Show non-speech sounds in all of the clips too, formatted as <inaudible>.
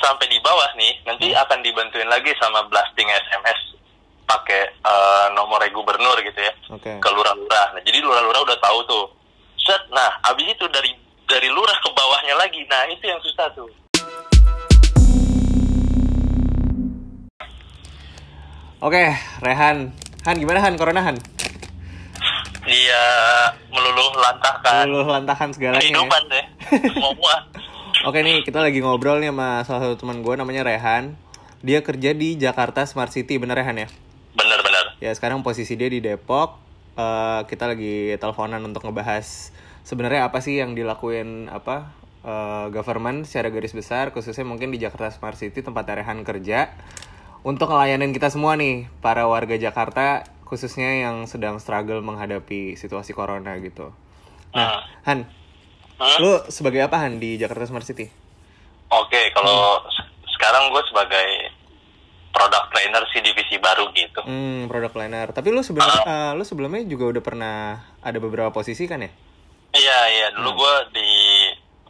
sampai di bawah nih, nanti akan dibantuin lagi sama blasting SMS pakai eh, nomornya gubernur gitu ya Oke. ke lurah-lurah. Nah, jadi lurah-lurah udah tahu tuh. Set, nah abis itu dari dari lurah ke bawahnya lagi. Nah itu yang susah tuh. Oke, Rehan. Han gimana Han corona Han? Dia meluluh lantahkan Luluh lantahan segalanya. ya. kehidupan deh, semua. <laughs> Oke nih, kita lagi ngobrol nih sama salah satu teman gue namanya Rehan. Dia kerja di Jakarta Smart City, bener Rehan ya? Bener-bener. Ya sekarang posisi dia di Depok. Eh, kita lagi teleponan untuk ngebahas sebenarnya apa sih yang dilakuin apa eh, government secara garis besar, khususnya mungkin di Jakarta Smart City tempat Rehan kerja untuk ngelayanin kita semua nih para warga Jakarta khususnya yang sedang struggle menghadapi situasi corona gitu. Nah, Han, Hmm? lu sebagai apa Han di Jakarta Smart City? Oke, kalau se- sekarang gue sebagai product trainer si divisi baru gitu. Hmm, product planner. Tapi lu sebelumnya eh, lu sebelumnya juga udah pernah ada beberapa posisi kan ya? Iya iya, dulu gue di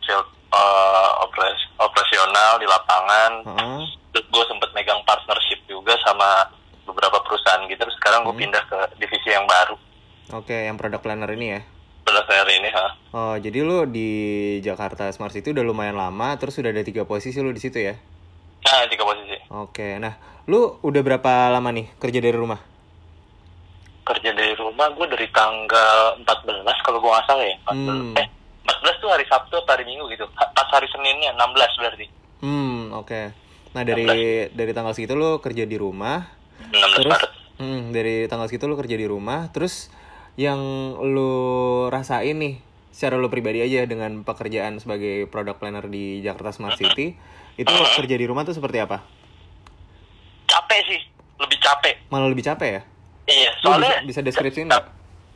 field eh, opres- operasional di lapangan. Heeh. Terus gue sempet megang partnership juga sama beberapa perusahaan gitu. Terus sekarang gue pindah ke divisi yang baru. Oke, yang product planner ini ya. Product trainer ini, ha. Oh, jadi lu di Jakarta Smart City udah lumayan lama, terus udah ada tiga posisi lu di situ ya? Nah, tiga posisi. Oke, nah lu udah berapa lama nih kerja dari rumah? Kerja dari rumah gue dari tanggal 14 kalau gue nggak salah ya. 14, Hmm. Eh, 14 tuh hari Sabtu atau hari Minggu gitu. Pas hari Seninnya 16 berarti. Hmm, oke. Nah dari dari tanggal segitu lu kerja di rumah, 16 terus Maret. hmm, dari tanggal segitu lu kerja di rumah, terus yang lu rasain nih secara lu pribadi aja dengan pekerjaan sebagai product planner di Jakarta Smart City, itu kerja di rumah tuh seperti apa? Capek sih, lebih capek. Malah lebih capek ya? Iya, Lu soalnya bisa, bisa deskripsiin nggak?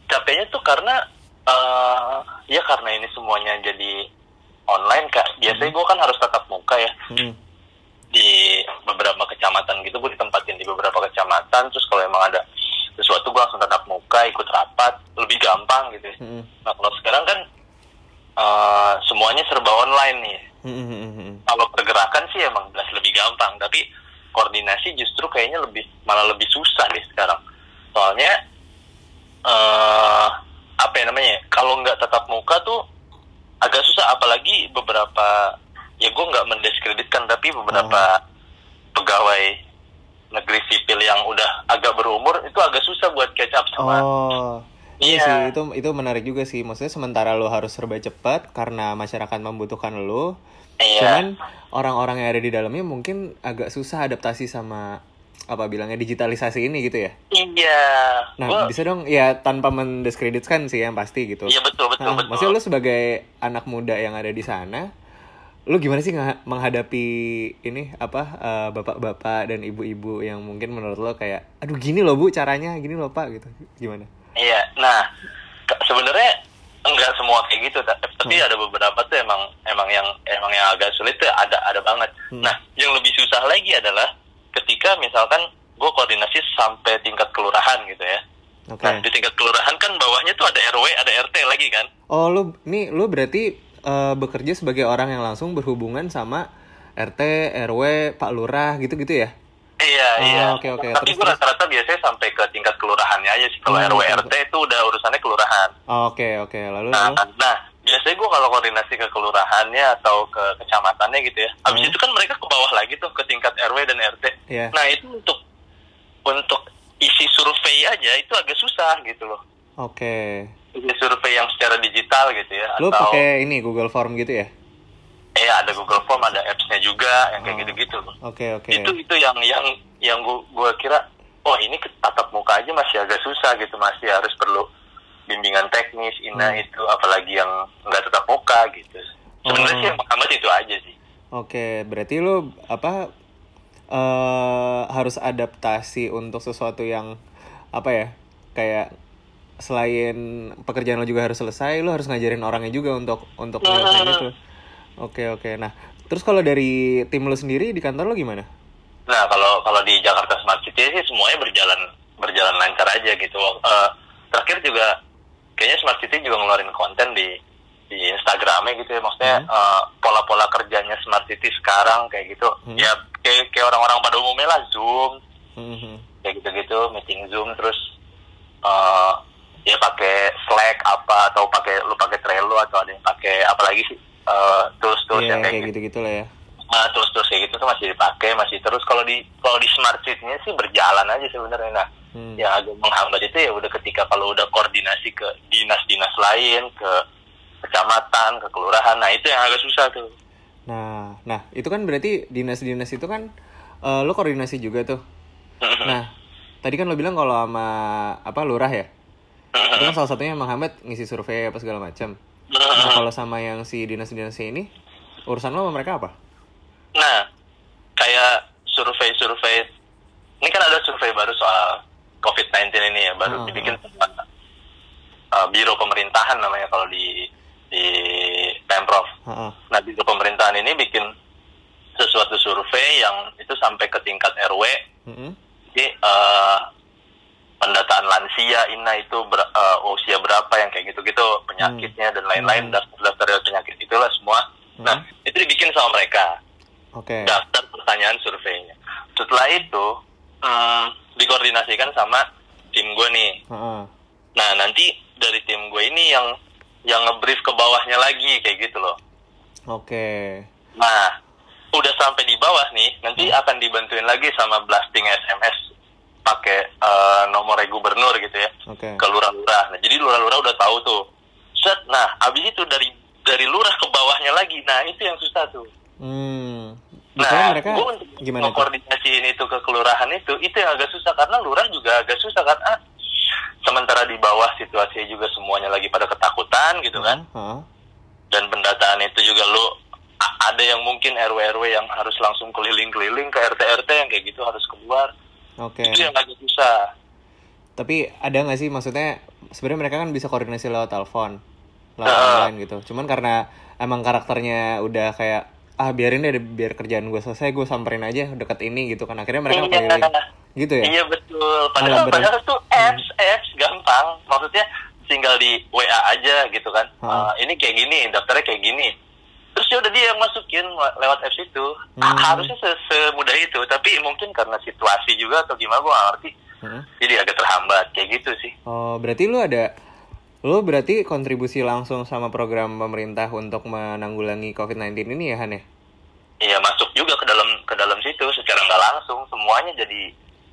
capeknya tuh karena eh ya karena ini semuanya jadi online kak. Biasanya gue kan harus tatap muka ya Hmm. di beberapa kecamatan gitu. Gue ditempatin di beberapa kecamatan. Terus kalau emang ada sesuatu gue langsung tatap muka, ikut rapat, lebih gampang gitu. ya. Hmm. Nah kalau sekarang kan eh semuanya serba online nih. Hmm, hmm, hmm, hmm. Kalau pergerakan sih emang jelas lebih gampang, tapi koordinasi justru kayaknya lebih malah lebih susah deh sekarang. Soalnya eh apa ya namanya? ya, Kalau nggak tatap muka tuh agak susah, apalagi beberapa ya gue nggak mendiskreditkan, tapi beberapa pegawai negeri sipil yang udah agak berumur itu agak susah buat catch up sama. Oh, iya Iya. sih itu itu menarik juga sih. Maksudnya sementara lo harus serba cepat karena masyarakat membutuhkan lo. Iya. Cuman orang-orang yang ada di dalamnya mungkin agak susah adaptasi sama apa bilangnya digitalisasi ini gitu ya. Iya. Nah, Gua- bisa dong ya tanpa mendiskreditkan sih yang pasti gitu. Iya betul betul Nah, betul. maksudnya lo sebagai anak muda yang ada di sana, lo gimana sih menghadapi ini apa eh, bapak-bapak dan ibu-ibu yang mungkin menurut lo kayak, aduh gini loh bu caranya, gini loh pak gitu, gimana? Iya, nah sebenarnya enggak semua kayak gitu, ta- tapi Hmm. ada beberapa tuh emang emang yang emang yang agak sulit tuh ada ada banget. Hmm. Nah, yang lebih susah lagi adalah ketika misalkan gue koordinasi sampai tingkat kelurahan gitu ya. Oke. Nah, di tingkat kelurahan kan bawahnya tuh ada RW, ada RT lagi kan. Oh lu nih lu berarti eh, bekerja sebagai orang yang langsung berhubungan sama RT, RW, Pak Lurah gitu-gitu ya? Iya, Oh, iya. oke, oke. Tapi Terus, gue rata-rata biasanya sampai ke tingkat kelurahannya aja sih. Kalau Hmm, RW, oke, RT itu udah urusannya kelurahan. Oh, Oke oke lalu Nah, lalu. nah biasanya gue kalau koordinasi ke kelurahannya atau ke kecamatannya gitu ya. Habis Hmm. itu kan mereka ke bawah lagi tuh ke tingkat RW dan RT. Iya. Nah itu untuk untuk isi survei aja itu agak susah gitu loh. Oke. Isi survei yang secara digital gitu ya. Lu atau pakai ini Google Form gitu ya? eh ada Google Form, ada apps-nya juga yang kayak Oh. gitu-gitu. Oke oke. Itu itu yang yang yang gua gua kira oh ini tatap muka aja masih agak susah gitu masih harus perlu bimbingan teknis ina Hmm. itu apalagi yang nggak tatap muka gitu. Sebenarnya Oh. sih yang Muhammad itu aja sih. Oke, berarti lu apa eh harus adaptasi untuk sesuatu yang apa ya? Kayak selain pekerjaan lo juga harus selesai, lo harus ngajarin orangnya juga untuk untuk nyelesain itu. Oke, oke. Nah, terus kalau dari tim lo sendiri di kantor lo gimana? Nah kalau kalau di Jakarta Smart City sih semuanya berjalan berjalan lancar aja gitu. Eh, terakhir juga kayaknya Smart City juga ngeluarin konten di di Instagramnya gitu ya maksudnya Hmm. eh, pola-pola kerjanya smart city sekarang kayak gitu Hmm. ya kayak kayak orang-orang pada umumnya lah zoom Mhm. kayak gitu-gitu meeting zoom terus eh ya pakai Slack apa atau pakai lu pakai Trello atau ada yang pakai apa lagi sih eh, tools-tools Iya, yang kayak kayak gitu gitu-gitu lah ya. Nah, tools-tools kayak gitu tuh masih dipakai masih terus kalau di kalau di smart city-nya sih berjalan aja sebenarnya nah Hmm. yang agak menghambat itu ya udah ketika kalau udah koordinasi ke dinas-dinas lain ke kecamatan ke kelurahan nah itu yang agak susah tuh Nah, nah itu kan berarti dinas-dinas itu kan eh, lo koordinasi juga tuh. Nah, tadi kan lo bilang kalau sama apa lurah ya? Itu kan salah satunya Muhammad ngisi survei apa segala macam. Nah, kalau sama yang si dinas-dinas ini urusan lo sama mereka apa? Nah, kayak survei-survei, ini kan ada survei baru soal COVID-19 ini ya, baru Hmm. dibikin sama uh, Biro Pemerintahan namanya kalau di di Pemprov. Heeh. Nah, Biro Pemerintahan ini bikin sesuatu survei yang itu sampai ke tingkat RW, Mhm. jadi uh, pendataan lansia, ina itu ber- uh, usia berapa yang kayak gitu-gitu, penyakitnya dan lain-lain, Hmm. daftar-daftar penyakit itulah semua. Nah, itu dibikin sama mereka Oke. daftar pertanyaan surveinya. Setelah itu hmm, dikoordinasikan sama tim gue nih. Heeh. Nah nanti dari tim gue ini yang yang ngebrief ke bawahnya lagi kayak gitu loh. Oke. Nah udah sampai di bawah nih nanti akan dibantuin lagi sama blasting SMS pakai eh, nomornya gubernur gitu ya Oke. ke lurah-lurah. Nah jadi lurah-lurah udah tahu tuh. Set, nah abis itu dari dari lurah ke bawahnya lagi. Nah itu yang susah tuh. Hmm. Nah, mereka gue untuk gimana tuh? mengkoordinasiin itu ke kelurahan itu, itu yang agak susah karena lurah juga agak susah kan. Ah, sementara di bawah situasinya juga semuanya lagi pada ketakutan gitu kan. Heeh. Dan pendataan itu juga lu ada yang mungkin RW-RW yang harus langsung keliling-keliling ke RT-RT yang kayak gitu harus keluar. Oke. Itu yang agak susah. Tapi ada nggak sih maksudnya sebenarnya mereka kan bisa koordinasi lewat telepon, lewat Heeh. online gitu. Cuman karena emang karakternya udah kayak ah biarin deh biar kerjaan gue selesai gue samperin aja deket ini gitu kan akhirnya mereka Iya. gitu ya Iya betul. Padahal Malah ber- padahal tuh apps apps gampang. Maksudnya tinggal di WA aja gitu kan. Eh, ini kayak gini, daftarnya kayak gini. Terus ya udah dia yang masukin le- lewat apps itu. Hmm. Harusnya se- semudah itu, tapi mungkin karena situasi juga atau gimana gue gak ngerti. Heeh. Jadi agak terhambat kayak gitu sih. oh berarti lu ada lu berarti kontribusi langsung sama program pemerintah untuk menanggulangi COVID-19 ini ya Han ya? Iya masuk juga ke dalam ke dalam situ secara nggak langsung semuanya jadi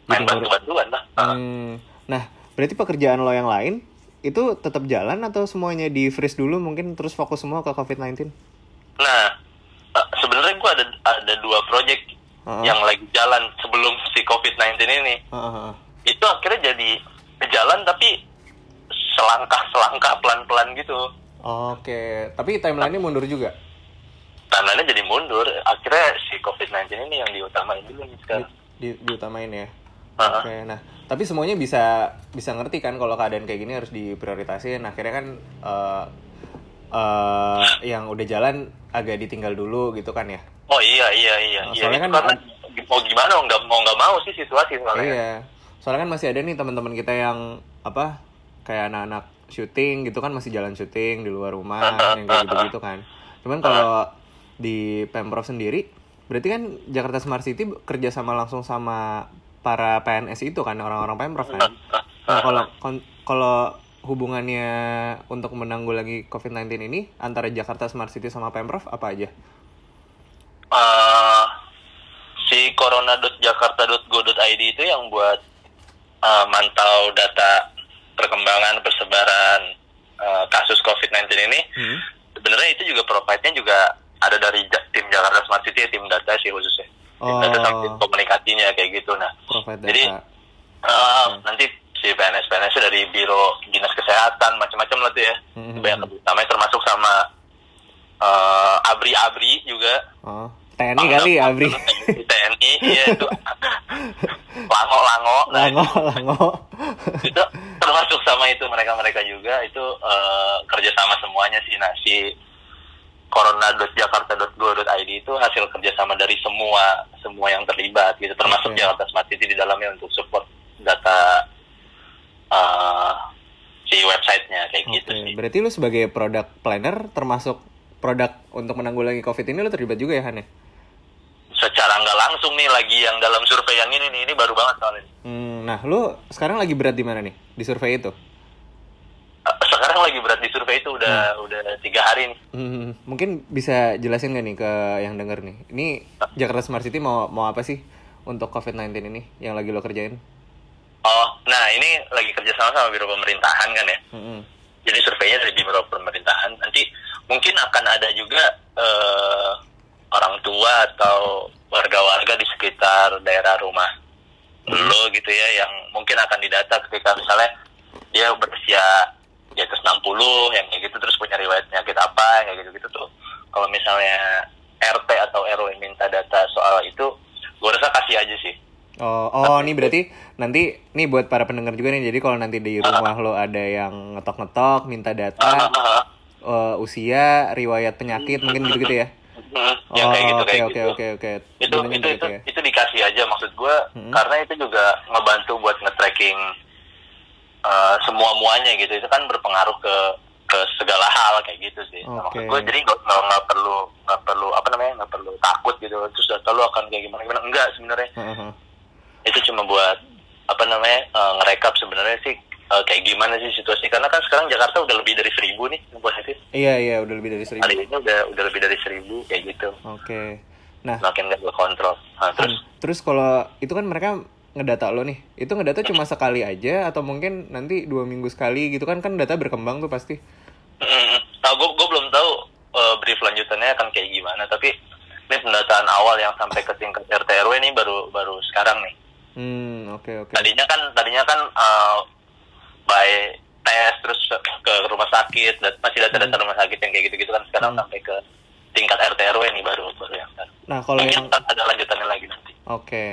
main Jadi ngurus. bantu-bantuan lah. Hmm, nah berarti pekerjaan lo yang lain itu tetap jalan atau semuanya di freeze dulu mungkin terus fokus semua ke COVID-19? Nah, eh, sebenarnya gue ada ada dua project Heeh. yang lagi jalan sebelum si COVID-19 ini. Heeh. Itu akhirnya jadi jalan tapi selangkah-selangkah pelan-pelan gitu. Oke, tapi timelinenya mundur juga. Timelinenya jadi mundur. Akhirnya si COVID-19 ini yang diutamain dulu nih Di, sekarang. di, diutamain ya. Oke, nah tapi semuanya bisa bisa ngerti kan kalau keadaan kayak gini harus diprioritasin. Akhirnya kan eh eh, yang udah jalan agak ditinggal dulu gitu kan ya. Oh iya iya iya. Oh, iya. soalnya Itu kan- karena mau gimana mau nggak mau nggak mau sih situasi soalnya. Iya. Soalnya kan masih ada nih teman-teman kita yang apa kayak anak-anak syuting gitu kan masih jalan syuting di luar rumah <laughs> yang kayak gitu-gitu kan. Cuman kalau di Pemprov sendiri berarti kan Jakarta Smart City kerja sama langsung sama para PNS itu kan orang-orang Pemprov kan. <laughs> Nah, kalau kalau hubungannya untuk menanggulangi COVID-19 ini antara Jakarta Smart City sama Pemprov apa aja? eh si corona.jakarta.go.id itu yang buat eh, mantau data perkembangan persebaran eh, kasus COVID-19 ini Hmm. sebenarnya itu juga provide-nya juga ada dari tim Jakarta Smart City tim data sih khususnya tim data sama tim Oh. komunikasinya kayak gitu nah Provide Jadi, data. eh, nanti si PNS PNS dari biro dinas kesehatan macam-macam lah tuh ya Hmm. banyak namanya termasuk sama eh, abri abri juga Oh, TNI kali Abri. Di TNI iya itu lango lango nah Lango, lango. itu termasuk sama itu mereka mereka juga itu eh, kerjasama semuanya sih nah si corona.jakarta.go.id itu hasil kerjasama dari semua semua yang terlibat gitu termasuk Oke. Jakarta Smart City di dalamnya untuk support data eh, si websitenya kayak Oke, gitu sih. berarti lu sebagai product planner termasuk produk untuk menanggulangi COVID ini lu terlibat juga ya Han ya? Secara nggak langsung nih lagi yang dalam survei yang ini nih, ini baru banget soalnya. Hmm, nah lu sekarang lagi berat di mana nih di survei itu? Eh, Sekarang lagi berat di survei itu udah udah tiga hari nih. Hmm, mungkin bisa jelasin gak nih ke yang denger nih? Ini Jakarta Smart City mau mau apa sih untuk COVID-19 ini yang lagi lo kerjain? Oh, nah ini lagi kerja sama sama biro pemerintahan kan ya. Hmm, Jadi surveinya dari biro pemerintahan. Nanti mungkin akan ada juga eh, orang tua atau warga-warga di sekitar daerah rumah lo gitu ya yang mungkin akan didata ketika misalnya dia berusia di atas 60 yang kayak gitu terus punya riwayat penyakit apa yang kayak gitu-gitu tuh kalau misalnya RT atau RW minta data soal itu gue rasa kasih aja sih Oh, oh, ini berarti nanti nih buat para pendengar juga nih. Jadi kalau nanti di rumah lo ada yang ngetok-ngetok, minta data, eh, usia, riwayat penyakit, mungkin gitu-gitu ya? Hmm, yang kayak gitu oke, kayak oke, gitu oke, oke. itu Gunanya itu gitu itu, ya? itu dikasih aja maksud gue Mm-mm. karena itu juga ngebantu buat nge-tracking uh, semua muanya gitu itu kan berpengaruh ke ke segala hal kayak gitu sih Nah, Oke. maksud gue jadi nggak perlu nggak perlu apa namanya nggak perlu takut gitu terus data lu akan kayak gimana gimana enggak sebenarnya Heeh. Itu cuma buat apa namanya uh, ngerekap sebenarnya sih uh, kayak gimana sih situasi karena kan sekarang Jakarta udah lebih dari seribu nih positif Iya, iya, udah lebih dari seribu. hari ini udah udah lebih dari seribu kayak gitu Oke. Nah, makin gak kontrol nah, terus Hmm, terus kalau itu kan mereka ngedata lo nih, itu ngedata cuma sekali aja atau mungkin nanti dua minggu sekali gitu kan kan data berkembang tuh pasti. Mm, Nah, gue gue belum tahu eh, brief lanjutannya akan kayak gimana. Tapi ini pendataan awal yang sampai ke tingkat RT RW ini baru baru sekarang nih. Hmm, oke oke. Tadinya kan tadinya kan eh, by tes terus ke rumah sakit dan masih data-data rumah sakit yang kayak gitu-gitu kan sekarang Hmm. sampai ke tingkat RT RW ini baru baru yang sekarang. Nah, kalau Mungkin yang ada lanjutannya lagi nanti. oke.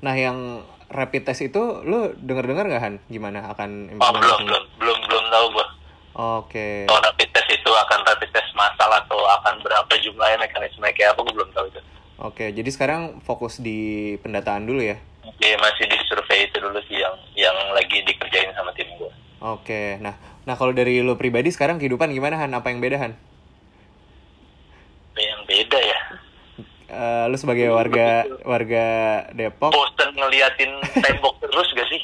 Nah, yang rapid test itu lu denger-dengar nggak Han gimana akan Oh, belum belum belum belum tahu gue. Oke. Kalau rapid test itu akan rapid test massal atau akan berapa jumlahnya mekanisme kayak apa gue belum tahu itu. Oke, jadi sekarang fokus di pendataan dulu ya. Iya masih di survei itu dulu sih yang yang lagi dikerjain sama tim gue. Oke. Nah, nah kalau dari lu pribadi sekarang kehidupan gimana Han? Apa yang beda Han? Yang beda ya. Eh, lu sebagai warga warga Depok, Bosen ngeliatin tembok terus gak sih?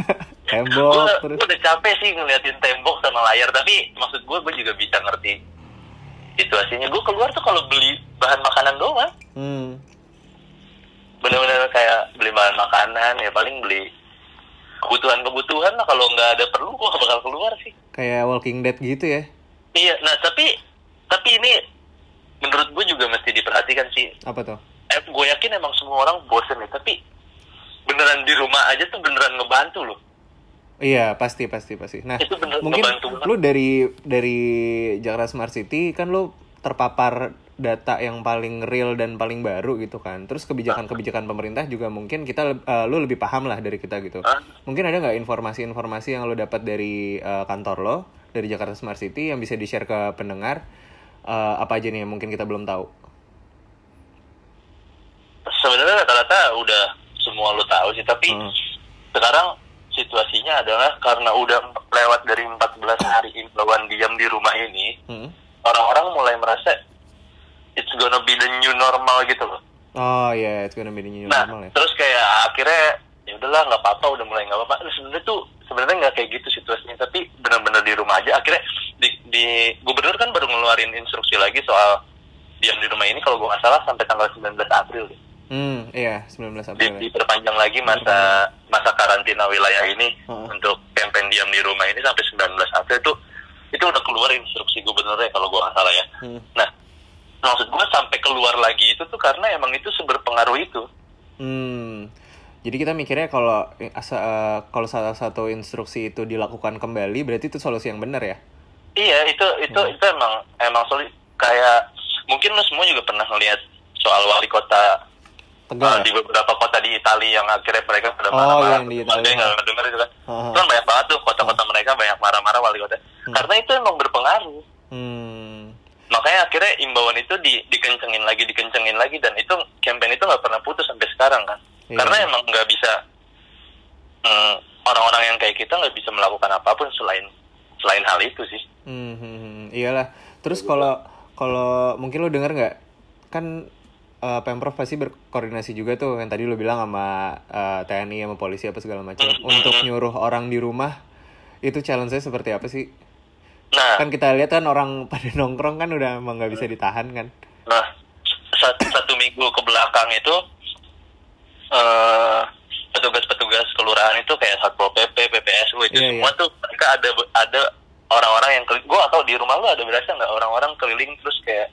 <laughs> tembok gue terus. udah capek sih ngeliatin tembok sama layar tapi maksud gue gue juga bisa ngerti situasinya. Gue keluar tuh kalau beli bahan makanan doang. Hmm. Bener-bener kayak beli bahan makanan ya paling beli kebutuhan-kebutuhan lah kalau nggak ada perlu gak bakal keluar sih. Kayak Walking Dead gitu ya? Iya, nah tapi tapi ini menurut gue juga mesti diperhatikan sih Apa tuh? eh, gue yakin emang semua orang bosen nih tapi beneran di rumah aja tuh beneran ngebantu loh Iya pasti pasti pasti. Nah Itu bener mungkin lu dari dari Jakarta Smart City kan lu terpapar data yang paling real dan paling baru gitu kan. Terus kebijakan-kebijakan pemerintah juga mungkin kita eh, lu lebih paham lah dari kita gitu. Mungkin ada nggak informasi-informasi yang lu dapat dari eh, kantor lo dari Jakarta Smart City yang bisa di share ke pendengar? Eh, apa aja nih yang mungkin kita belum tahu? sebenarnya rata-rata udah semua lo tahu sih tapi Hmm. sekarang situasinya adalah karena udah lewat dari 14 hari imbauan diam di rumah ini Hmm? orang-orang mulai merasa it's gonna be the new normal gitu loh Oh iya, it's gonna be the new nah normal ya. terus kayak akhirnya ya udahlah nggak apa-apa udah mulai nggak apa-apa sebenarnya tuh sebenarnya nggak kayak gitu situasinya tapi benar-benar di rumah aja akhirnya di, di gubernur kan baru ngeluarin instruksi lagi soal diam di rumah ini kalau gue nggak salah sampai tanggal 19 April deh. Hmm, iya 19 Di, April. ya. diperpanjang lagi masa masa karantina wilayah ini Heeh. untuk campaign diam di rumah ini sampai 19 April itu itu udah keluar instruksi gubernurnya kalau gue nggak salah ya. Hmm. Nah maksud gue sampai keluar lagi itu tuh karena emang itu seberpengaruh itu. Hmm. Jadi kita mikirnya kalau eh, asa, eh, kalau salah satu instruksi itu dilakukan kembali berarti itu solusi yang benar ya? Iya itu itu Hmm. itu emang emang sulit kayak mungkin lo semua juga pernah ngeliat soal wali kota Tegal. uh, ya? di beberapa kota di Italia yang akhirnya mereka pada Oh, marah-marah. yang Ada Italia. yang nggak dengar itu kan? Heeh. Itu kan banyak banget tuh kota-kota mereka banyak marah-marah wali kota. Hmm. Karena itu emang berpengaruh. Hmm. Makanya akhirnya imbauan itu di, dikencengin lagi, dikencengin lagi dan itu campaign itu nggak pernah putus sampai sekarang kan? Iya. Karena emang nggak bisa hmm, orang-orang yang kayak kita nggak bisa melakukan apa pun selain selain hal itu sih Hmm, hmm, hmm. iyalah. Terus kalau kalau mungkin lo denger nggak kan eh, pemprov pasti berkoordinasi juga tuh yang tadi lo bilang sama eh, TNI sama polisi apa segala macam untuk nyuruh orang di rumah itu challenge saya seperti apa sih? Nah Kan kita lihat kan orang <laughs> pada nongkrong kan udah emang nggak bisa ditahan kan? Nah, satu, satu minggu ke belakang itu eh petugas-petugas kelurahan itu kayak satpol pp, PPSU itu Iya, semua iya. tuh mereka ada ada orang-orang yang keliling. Gue atau di rumah lu ada berasa nggak orang-orang keliling terus kayak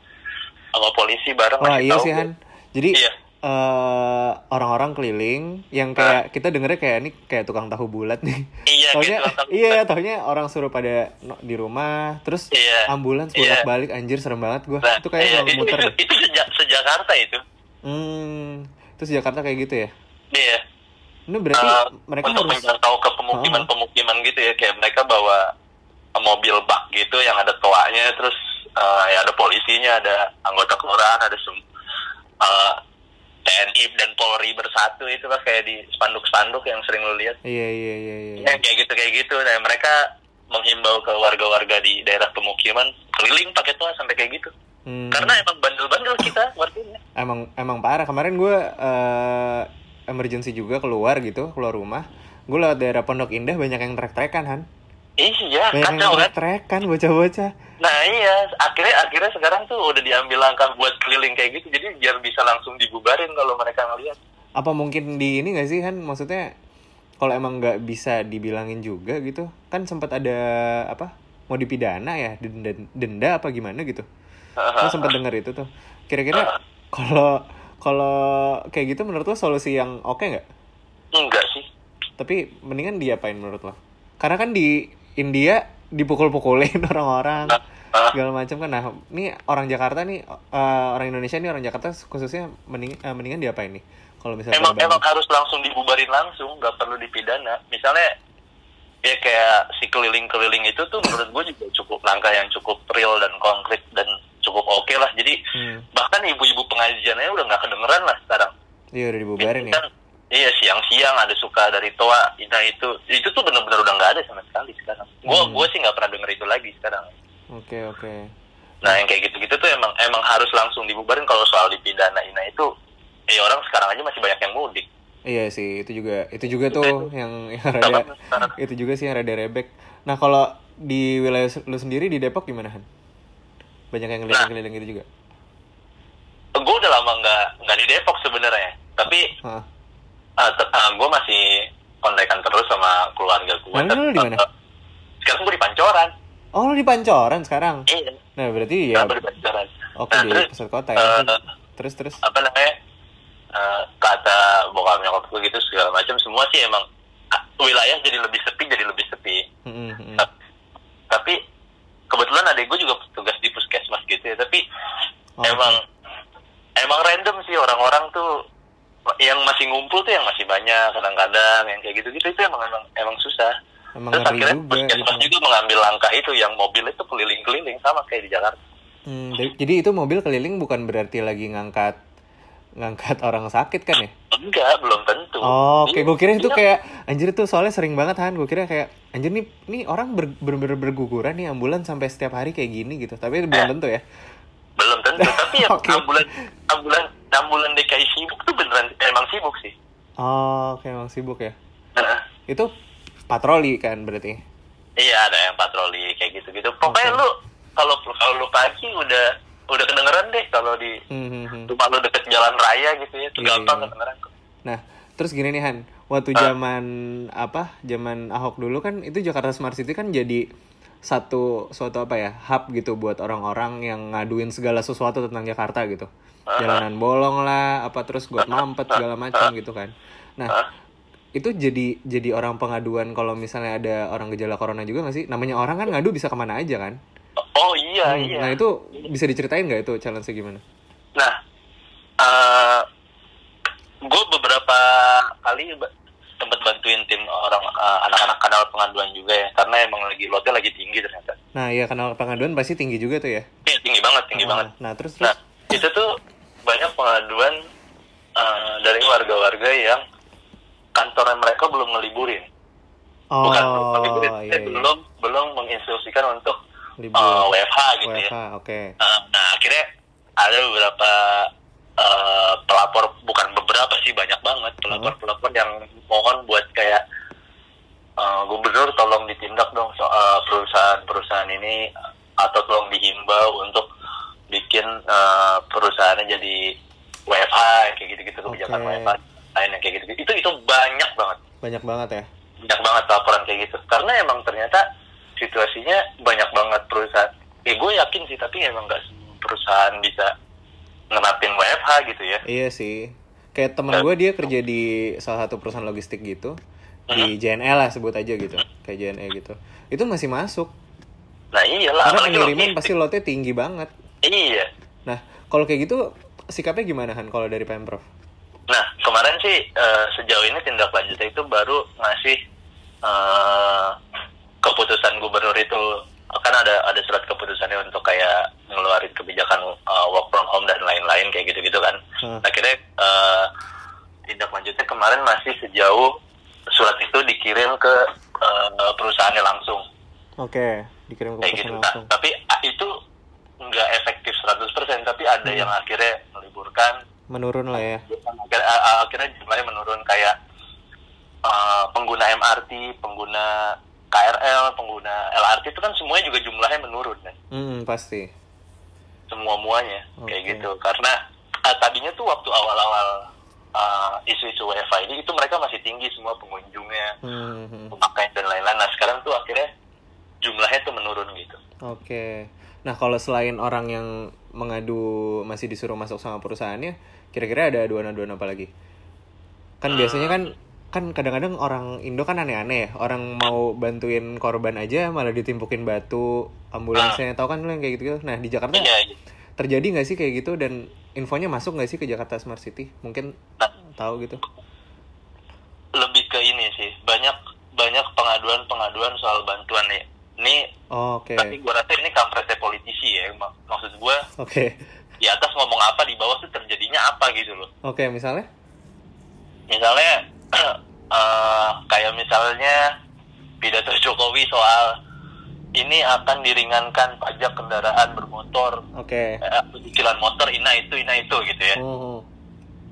sama polisi bareng Wah iya tahu sih gua. Han. Jadi Iya. Eh, orang-orang keliling yang kayak kita dengernya kayak ini kayak tukang tahu bulat nih. Iya, taunya, tahu iya, taunya orang suruh pada no- di rumah, terus Iya. ambulans Iya. bolak balik anjir serem banget gua. Nah, itu kayak iya, itu, muter. itu, deh. itu sejak sejakarta itu. Hmm, terus Jakarta kayak gitu ya. Iya. Ini berarti Eh, mereka untuk harus menjangkau ke pemukiman-pemukiman gitu ya kayak mereka bawa mobil bak gitu yang ada toanya terus eh, ya ada polisinya ada anggota kelurahan ada sem eh, TNI dan Polri bersatu itu kan kayak di spanduk-spanduk yang sering lu lihat. Iya iya iya iya. Ya, kayak gitu kayak gitu. Nah mereka menghimbau ke warga-warga di daerah pemukiman keliling pakai toa sampai kayak gitu. Hmm, karena emang bandel-bandel kita warganya emang emang parah. Kemarin gue eh emergency juga keluar gitu keluar rumah. Gue lewat daerah Pondok Indah banyak yang trek-trekan Han iya banyak kacau kan trek-trekan bocah-bocah. Nah iya, akhirnya akhirnya sekarang tuh udah diambil langkah buat keliling kayak gitu, jadi biar bisa langsung dibubarin kalau mereka ngeliat. apa mungkin di ini gak sih Han? Maksudnya kalau emang nggak bisa dibilangin juga gitu kan sempat ada apa mau dipidana ya denda, denda apa gimana gitu? Gue sempat denger itu tuh. Kira-kira kalau kalau kayak gitu menurut lo solusi yang oke nggak? Enggak sih. tapi mendingan diapain menurut lo? Karena kan di India dipukul-pukulin <laughs> orang-orang Ah, segala macam kan nah ini orang Jakarta nih eh, orang Indonesia nih orang Jakarta khususnya mending, eh, mendingan diapain nih kalau misalnya emang emang harus langsung dibubarin langsung, nggak perlu dipidana. Misalnya ya kayak si keliling-keliling itu tuh menurut gue juga cukup langkah yang cukup real dan konkret dan cukup oke lah. Jadi Hmm. bahkan ibu-ibu pengajiannya udah nggak kedengeran lah sekarang. iya udah dibubarin ya Kan, Iya siang-siang ada suka dari toa, nah itu itu tuh bener-bener udah nggak ada sama sekali sekarang. Gue Hmm. gue sih nggak pernah denger itu lagi sekarang. oke oke Nah yang kayak gitu-gitu tuh emang emang harus langsung dibubarin kalau soal dipidana. Nah itu ya orang sekarang aja masih banyak yang mudik. iya sih itu juga itu juga tuh Itu- yang <laughs> yang rada itu juga sih yang rada rebek nah kalau di wilayah lu sendiri di Depok gimana Han banyak yang keliling-keliling gitu juga Gue udah lama nggak nggak di Depok sebenarnya, tapi Hah. gue masih kontekan terus sama keluarga gue. Lalu lu di mana? Sekarang gue di Pancoran. oh lu di Pancoran sekarang Iya. nah berarti ya gue di Pancoran. oke Nah, di terus, pusat kota ya eh, terus terus apa namanya eh, kata bokap nyokap gue gitu segala macam semua sih emang ah, wilayah jadi lebih sepi jadi lebih sepi Mm, mm, mm. Ta- tapi kebetulan adik gue juga tugas di puskesmas gitu ya tapi Oh, emang emang random sih orang-orang tuh yang masih ngumpul tuh yang masih banyak kadang-kadang yang kayak gitu-gitu itu emang emang emang susah Emang terus akhirnya juga puskesmas gitu. juga mengambil langkah itu yang mobil itu keliling-keliling sama kayak di Jakarta Hmm, jadi- itu mobil keliling bukan berarti lagi ngangkat ngangkat <laughs> orang sakit kan ya? enggak belum tentu Oh, oke. Iya, Gue kira itu iya. kayak anjir tuh soalnya sering banget Han. Gue kira kayak anjir nih nih orang ber, ber, ber- berguguran nih ambulan sampai setiap hari kayak gini gitu. Tapi belum tentu ya. belum tentu <laughs> tapi yang Oke. ambulan ambulan ambulan DKI sibuk tuh beneran emang sibuk sih Oh, kayak emang sibuk ya. Nah, Itu patroli kan berarti. iya ada yang patroli kayak gitu gitu pokoknya Oke. lu kalau kalau lu pagi udah udah kedengeran deh kalau di Hmm, hmm, hmm. rumah lu deket jalan raya gitu ya tuh Iya, gampang iya. kedengeran kok. Nah, terus gini nih Han, waktu zaman apa? Zaman Ahok dulu kan itu Jakarta Smart City kan jadi satu suatu apa ya hub gitu buat orang-orang yang ngaduin segala sesuatu tentang Jakarta gitu. Jalanan bolong lah apa terus got mampet segala macam gitu kan. Nah itu jadi jadi orang pengaduan kalau misalnya ada orang gejala corona juga nggak sih? Namanya orang kan ngadu bisa ke mana aja kan? Oh iya Hmm, iya. nah itu bisa diceritain nggak itu challenge gimana? Nah, eh gue beberapa kali tempat bantuin tim orang eh, anak-anak kanal pengaduan juga ya, karena emang lagi lotnya lagi tinggi ternyata. nah ya kanal pengaduan pasti tinggi juga tuh ya Iya, tinggi banget, tinggi Ah, banget. nah terus Nah, terus itu tuh banyak pengaduan eh, dari warga-warga yang kantornya mereka belum ngeliburin. Oh, bukan belum iya, iya. belum belum menginstruksikan untuk Libur. uh, WFH gitu WFH, ya. oke. Uh, nah akhirnya ada beberapa uh, pelapor bukan beberapa sih banyak banget. Pelapor-pelapor yang mohon buat kayak uh, gubernur tolong ditindak dong soal perusahaan-perusahaan ini atau tolong dihimbau untuk bikin uh, perusahaannya jadi WFH kayak gitu-gitu kebijakan Oke. WFH lainnya kayak gitu itu itu banyak banget. Banyak banget ya. banyak banget laporan kayak gitu. Karena emang ternyata situasinya banyak banget perusahaan. Eh gue yakin sih tapi emang semua perusahaan bisa nerapin WFH gitu ya Iya sih. Kayak temen gue dia kerja di salah satu perusahaan logistik gitu. Di JNE lah sebut aja gitu. Kayak JNE gitu. Itu masih masuk. nah iyalah Karena pengiriman logistik. pasti lotnya tinggi banget. iya Nah, kalau kayak gitu sikapnya gimana Han kalau dari Pemprov? nah kemarin sih eh, sejauh ini tindak lanjutnya itu baru ngasih eh, keputusan gubernur itu kan ada ada surat keputusannya untuk kayak ngeluarin kebijakan eh, work from home dan lain-lain kayak gitu-gitu kan Hah. akhirnya eh, tindak lanjutnya kemarin masih sejauh surat itu dikirim ke eh, perusahaannya langsung Oke, dikirim ke kayak gitu. perusahaan Nah, langsung. tapi ah, itu nggak efektif 100% tapi ada Hmm. yang akhirnya meliburkan Menurun lah ya. akhirnya, akhirnya jumlahnya menurun kayak uh, pengguna MRT, pengguna KRL, pengguna LRT itu kan semuanya juga jumlahnya menurun kan Hmm, pasti. semua muanya kayak Oke. gitu karena uh, tadinya tuh waktu awal-awal uh, isu-isu WiFi ini itu mereka masih tinggi semua pengunjungnya Hmm, hmm. pemakaian dan lain-lain nah sekarang tuh akhirnya jumlahnya tuh menurun gitu Oke. Nah, kalau selain orang yang mengadu masih disuruh masuk sama perusahaannya, kira-kira ada aduan-aduan apa lagi? Kan biasanya kan kan kadang-kadang orang Indo kan aneh-aneh ya. Orang mau bantuin korban aja malah ditimpukin batu, ambulansnya. Tahu kan lu yang kayak gitu? Nah, di Jakarta iya iya. terjadi nggak sih kayak gitu dan infonya masuk nggak sih ke Jakarta Smart City? Mungkin Nah, tahu gitu. lebih ke ini sih banyak banyak pengaduan pengaduan soal bantuan nih ini Oh, Oke. tapi gua rasa ini kampretnya politisi ya Mak- maksud gua Oke. di atas ngomong apa di bawah tuh terjadinya apa gitu loh Oke, misalnya? misalnya eh, kayak misalnya pidato Jokowi soal ini akan diringankan pajak kendaraan bermotor Oke. eh, cicilan motor ina itu ina itu gitu ya Hmm.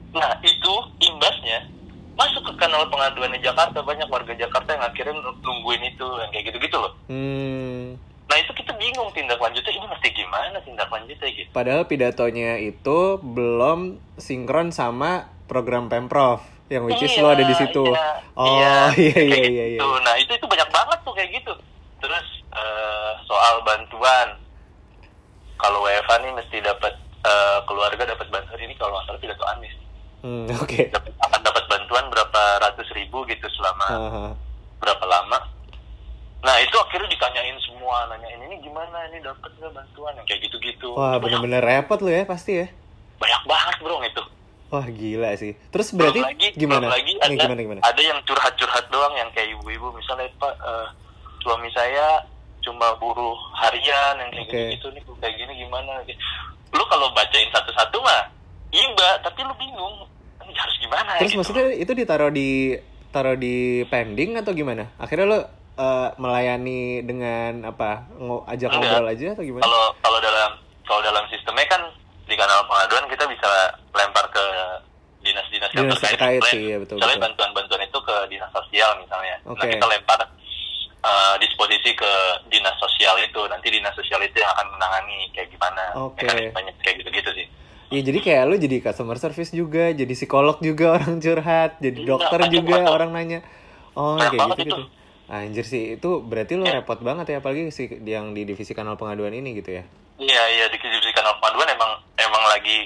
Nah itu imbasnya masuk ke kanal pengaduannya Jakarta banyak warga Jakarta yang akhirnya nungguin itu yang kayak gitu-gitu loh. Hmm. Nah itu kita bingung tindak lanjutnya ini mesti gimana tindak lanjutnya gitu. Padahal pidatonya itu belum sinkron sama program Pemprov yang which is Iya, lo ada di situ. iya, oh iya <laughs> iya iya iya. gitu. Nah itu itu banyak banget tuh kayak gitu. Terus eh, soal bantuan kalau WFA nih mesti dapat eh, keluarga dapat bantuan ini kalau nggak salah pidato Anies Hmm, <laughs> Oke. dapat akan dapat bantuan berapa ratus ribu gitu selama Haha. berapa lama nah itu akhirnya ditanyain semua nanyain ini gimana ini dapat nggak bantuan yang kayak gitu-gitu Wah banyak, bener-bener repot lo ya pasti ya. banyak banget bro itu Wah gila sih. Terus Belum berarti lagi, gimana? belum lagi Nih, ada, gimana gimana? ada yang curhat-curhat doang yang kayak ibu-ibu misalnya pak eh, suami saya cuma buruh harian yang kayak Oke. gitu nih kayak gini gimana lu kalau bacain satu-satu mah iba tapi lu bingung ini harus gimana Terus gitu. maksudnya itu ditaruh di taruh di pending atau gimana? Akhirnya lo eh, melayani dengan apa? Ngo, ajak Enggak. ngobrol aja atau gimana? kalau kalau dalam kalau dalam sistemnya kan di kanal pengaduan kita bisa lempar ke dinas-dinas yang Dinas terkait, terkait sih, ya, betul, misalnya bantuan-bantuan itu ke dinas sosial misalnya nah Oke. kita lempar uh, disposisi ke dinas sosial itu nanti dinas sosial itu yang akan menangani kayak gimana Oke. mekanismenya kayak gitu-gitu sih Ya jadi kayak lu jadi customer service juga, jadi psikolog juga <laughs> orang curhat, jadi Iya, dokter banyak juga banget. orang nanya. Oh, Banyak kayak gitu gitu. Anjir sih, itu berarti lu Iya. repot banget ya apalagi si yang di divisi kanal pengaduan ini gitu ya. iya iya di divisi kanal pengaduan emang emang lagi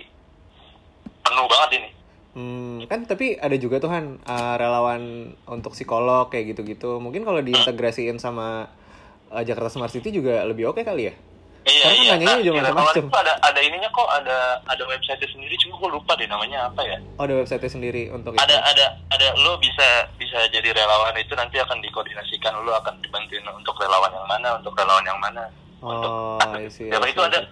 penuh banget ini Hmm, kan tapi ada juga tuh Han uh, relawan untuk psikolog kayak gitu-gitu. Mungkin kalau diintegrasiin sama uh, Jakarta Smart City juga lebih oke kali ya. Iya, Karena kan iya. nanyanya juga di relawan macam-macam. ada ada ininya kok, ada ada website sendiri, cuma gue lupa deh namanya apa ya. Oh, ada website sendiri untuk ada itu. ada ada lo bisa bisa jadi relawan itu nanti akan dikoordinasikan lo akan dibantuin untuk relawan yang mana untuk relawan yang mana Oh, untuk I see, ya I itu ada.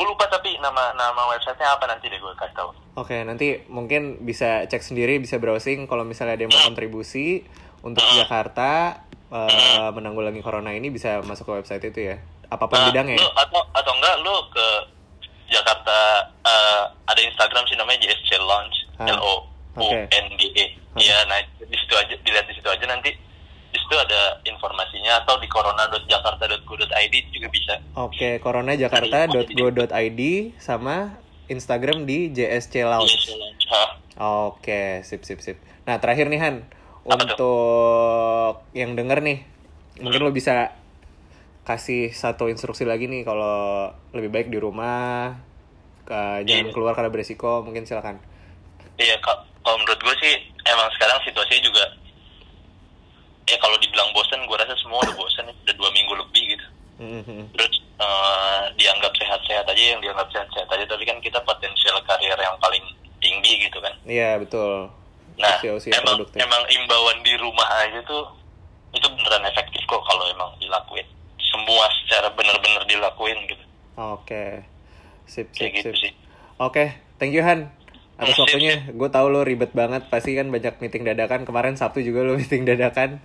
Gue lupa tapi nama nama websitenya apa nanti deh gue kasih tahu Oke, nanti mungkin bisa cek sendiri, bisa browsing kalau misalnya ada yang mau kontribusi untuk Hmm. Jakarta eh, menanggulangi corona ini bisa masuk ke website itu ya. Apa pun Nah, bidangnya. lu atau atau enggak lu ke Jakarta eh, ada Instagram sih namanya JSC Lounge Ah, L O U. N G E Ah. iya nah di situ aja dilihat di situ aja nanti di situ ada informasinya atau di corona.jakarta.go.id juga bisa Oke, coronajakarta.go.id sama Instagram di JSC Lounge. JSC Lounge. Oke, sip sip sip. Nah, terakhir nih Han, Apa tuh? untuk yang denger nih, mungkin lo bisa kasih satu instruksi lagi nih kalau lebih baik di rumah, ke, jangan Iya. keluar karena beresiko, mungkin silakan. Iya, ka- kalau menurut gue sih emang sekarang situasinya juga ya kalau dibilang bosen, gue rasa semua udah bosen ya, udah dua minggu lebih gitu. Mhm. Terus eh, dianggap sehat-sehat aja yang dianggap sehat-sehat aja, tapi kan kita potensial karir yang paling tinggi gitu kan. Iya betul. Nah, Usia-usia emang produktif. emang imbauan di rumah aja tuh itu beneran efektif kok kalau emang dilakuin. Semua secara bener-bener dilakuin gitu. Oke, sip sip Kayak gitu sip. sih. Oke, thank you Han atas Hmm, sip, waktunya. Gue tahu lo ribet banget, pasti kan banyak meeting dadakan. Kemarin Sabtu juga lo <laughs> meeting dadakan.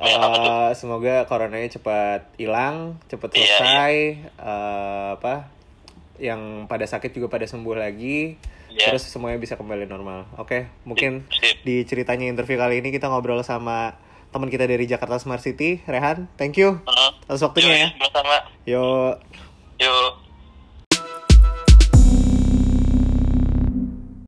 Ya? Eh, semoga coronanya cepat hilang, cepat Iya, selesai. Eh, apa? Yang pada sakit juga pada sembuh lagi. Iya. Terus semuanya bisa kembali normal. Oke, mungkin Sip. di ceritanya interview kali ini kita ngobrol sama teman kita dari Jakarta Smart City, Rehan. Thank you Heeh. atas waktunya ya. Yuk, sama-sama. Yo. Yuk.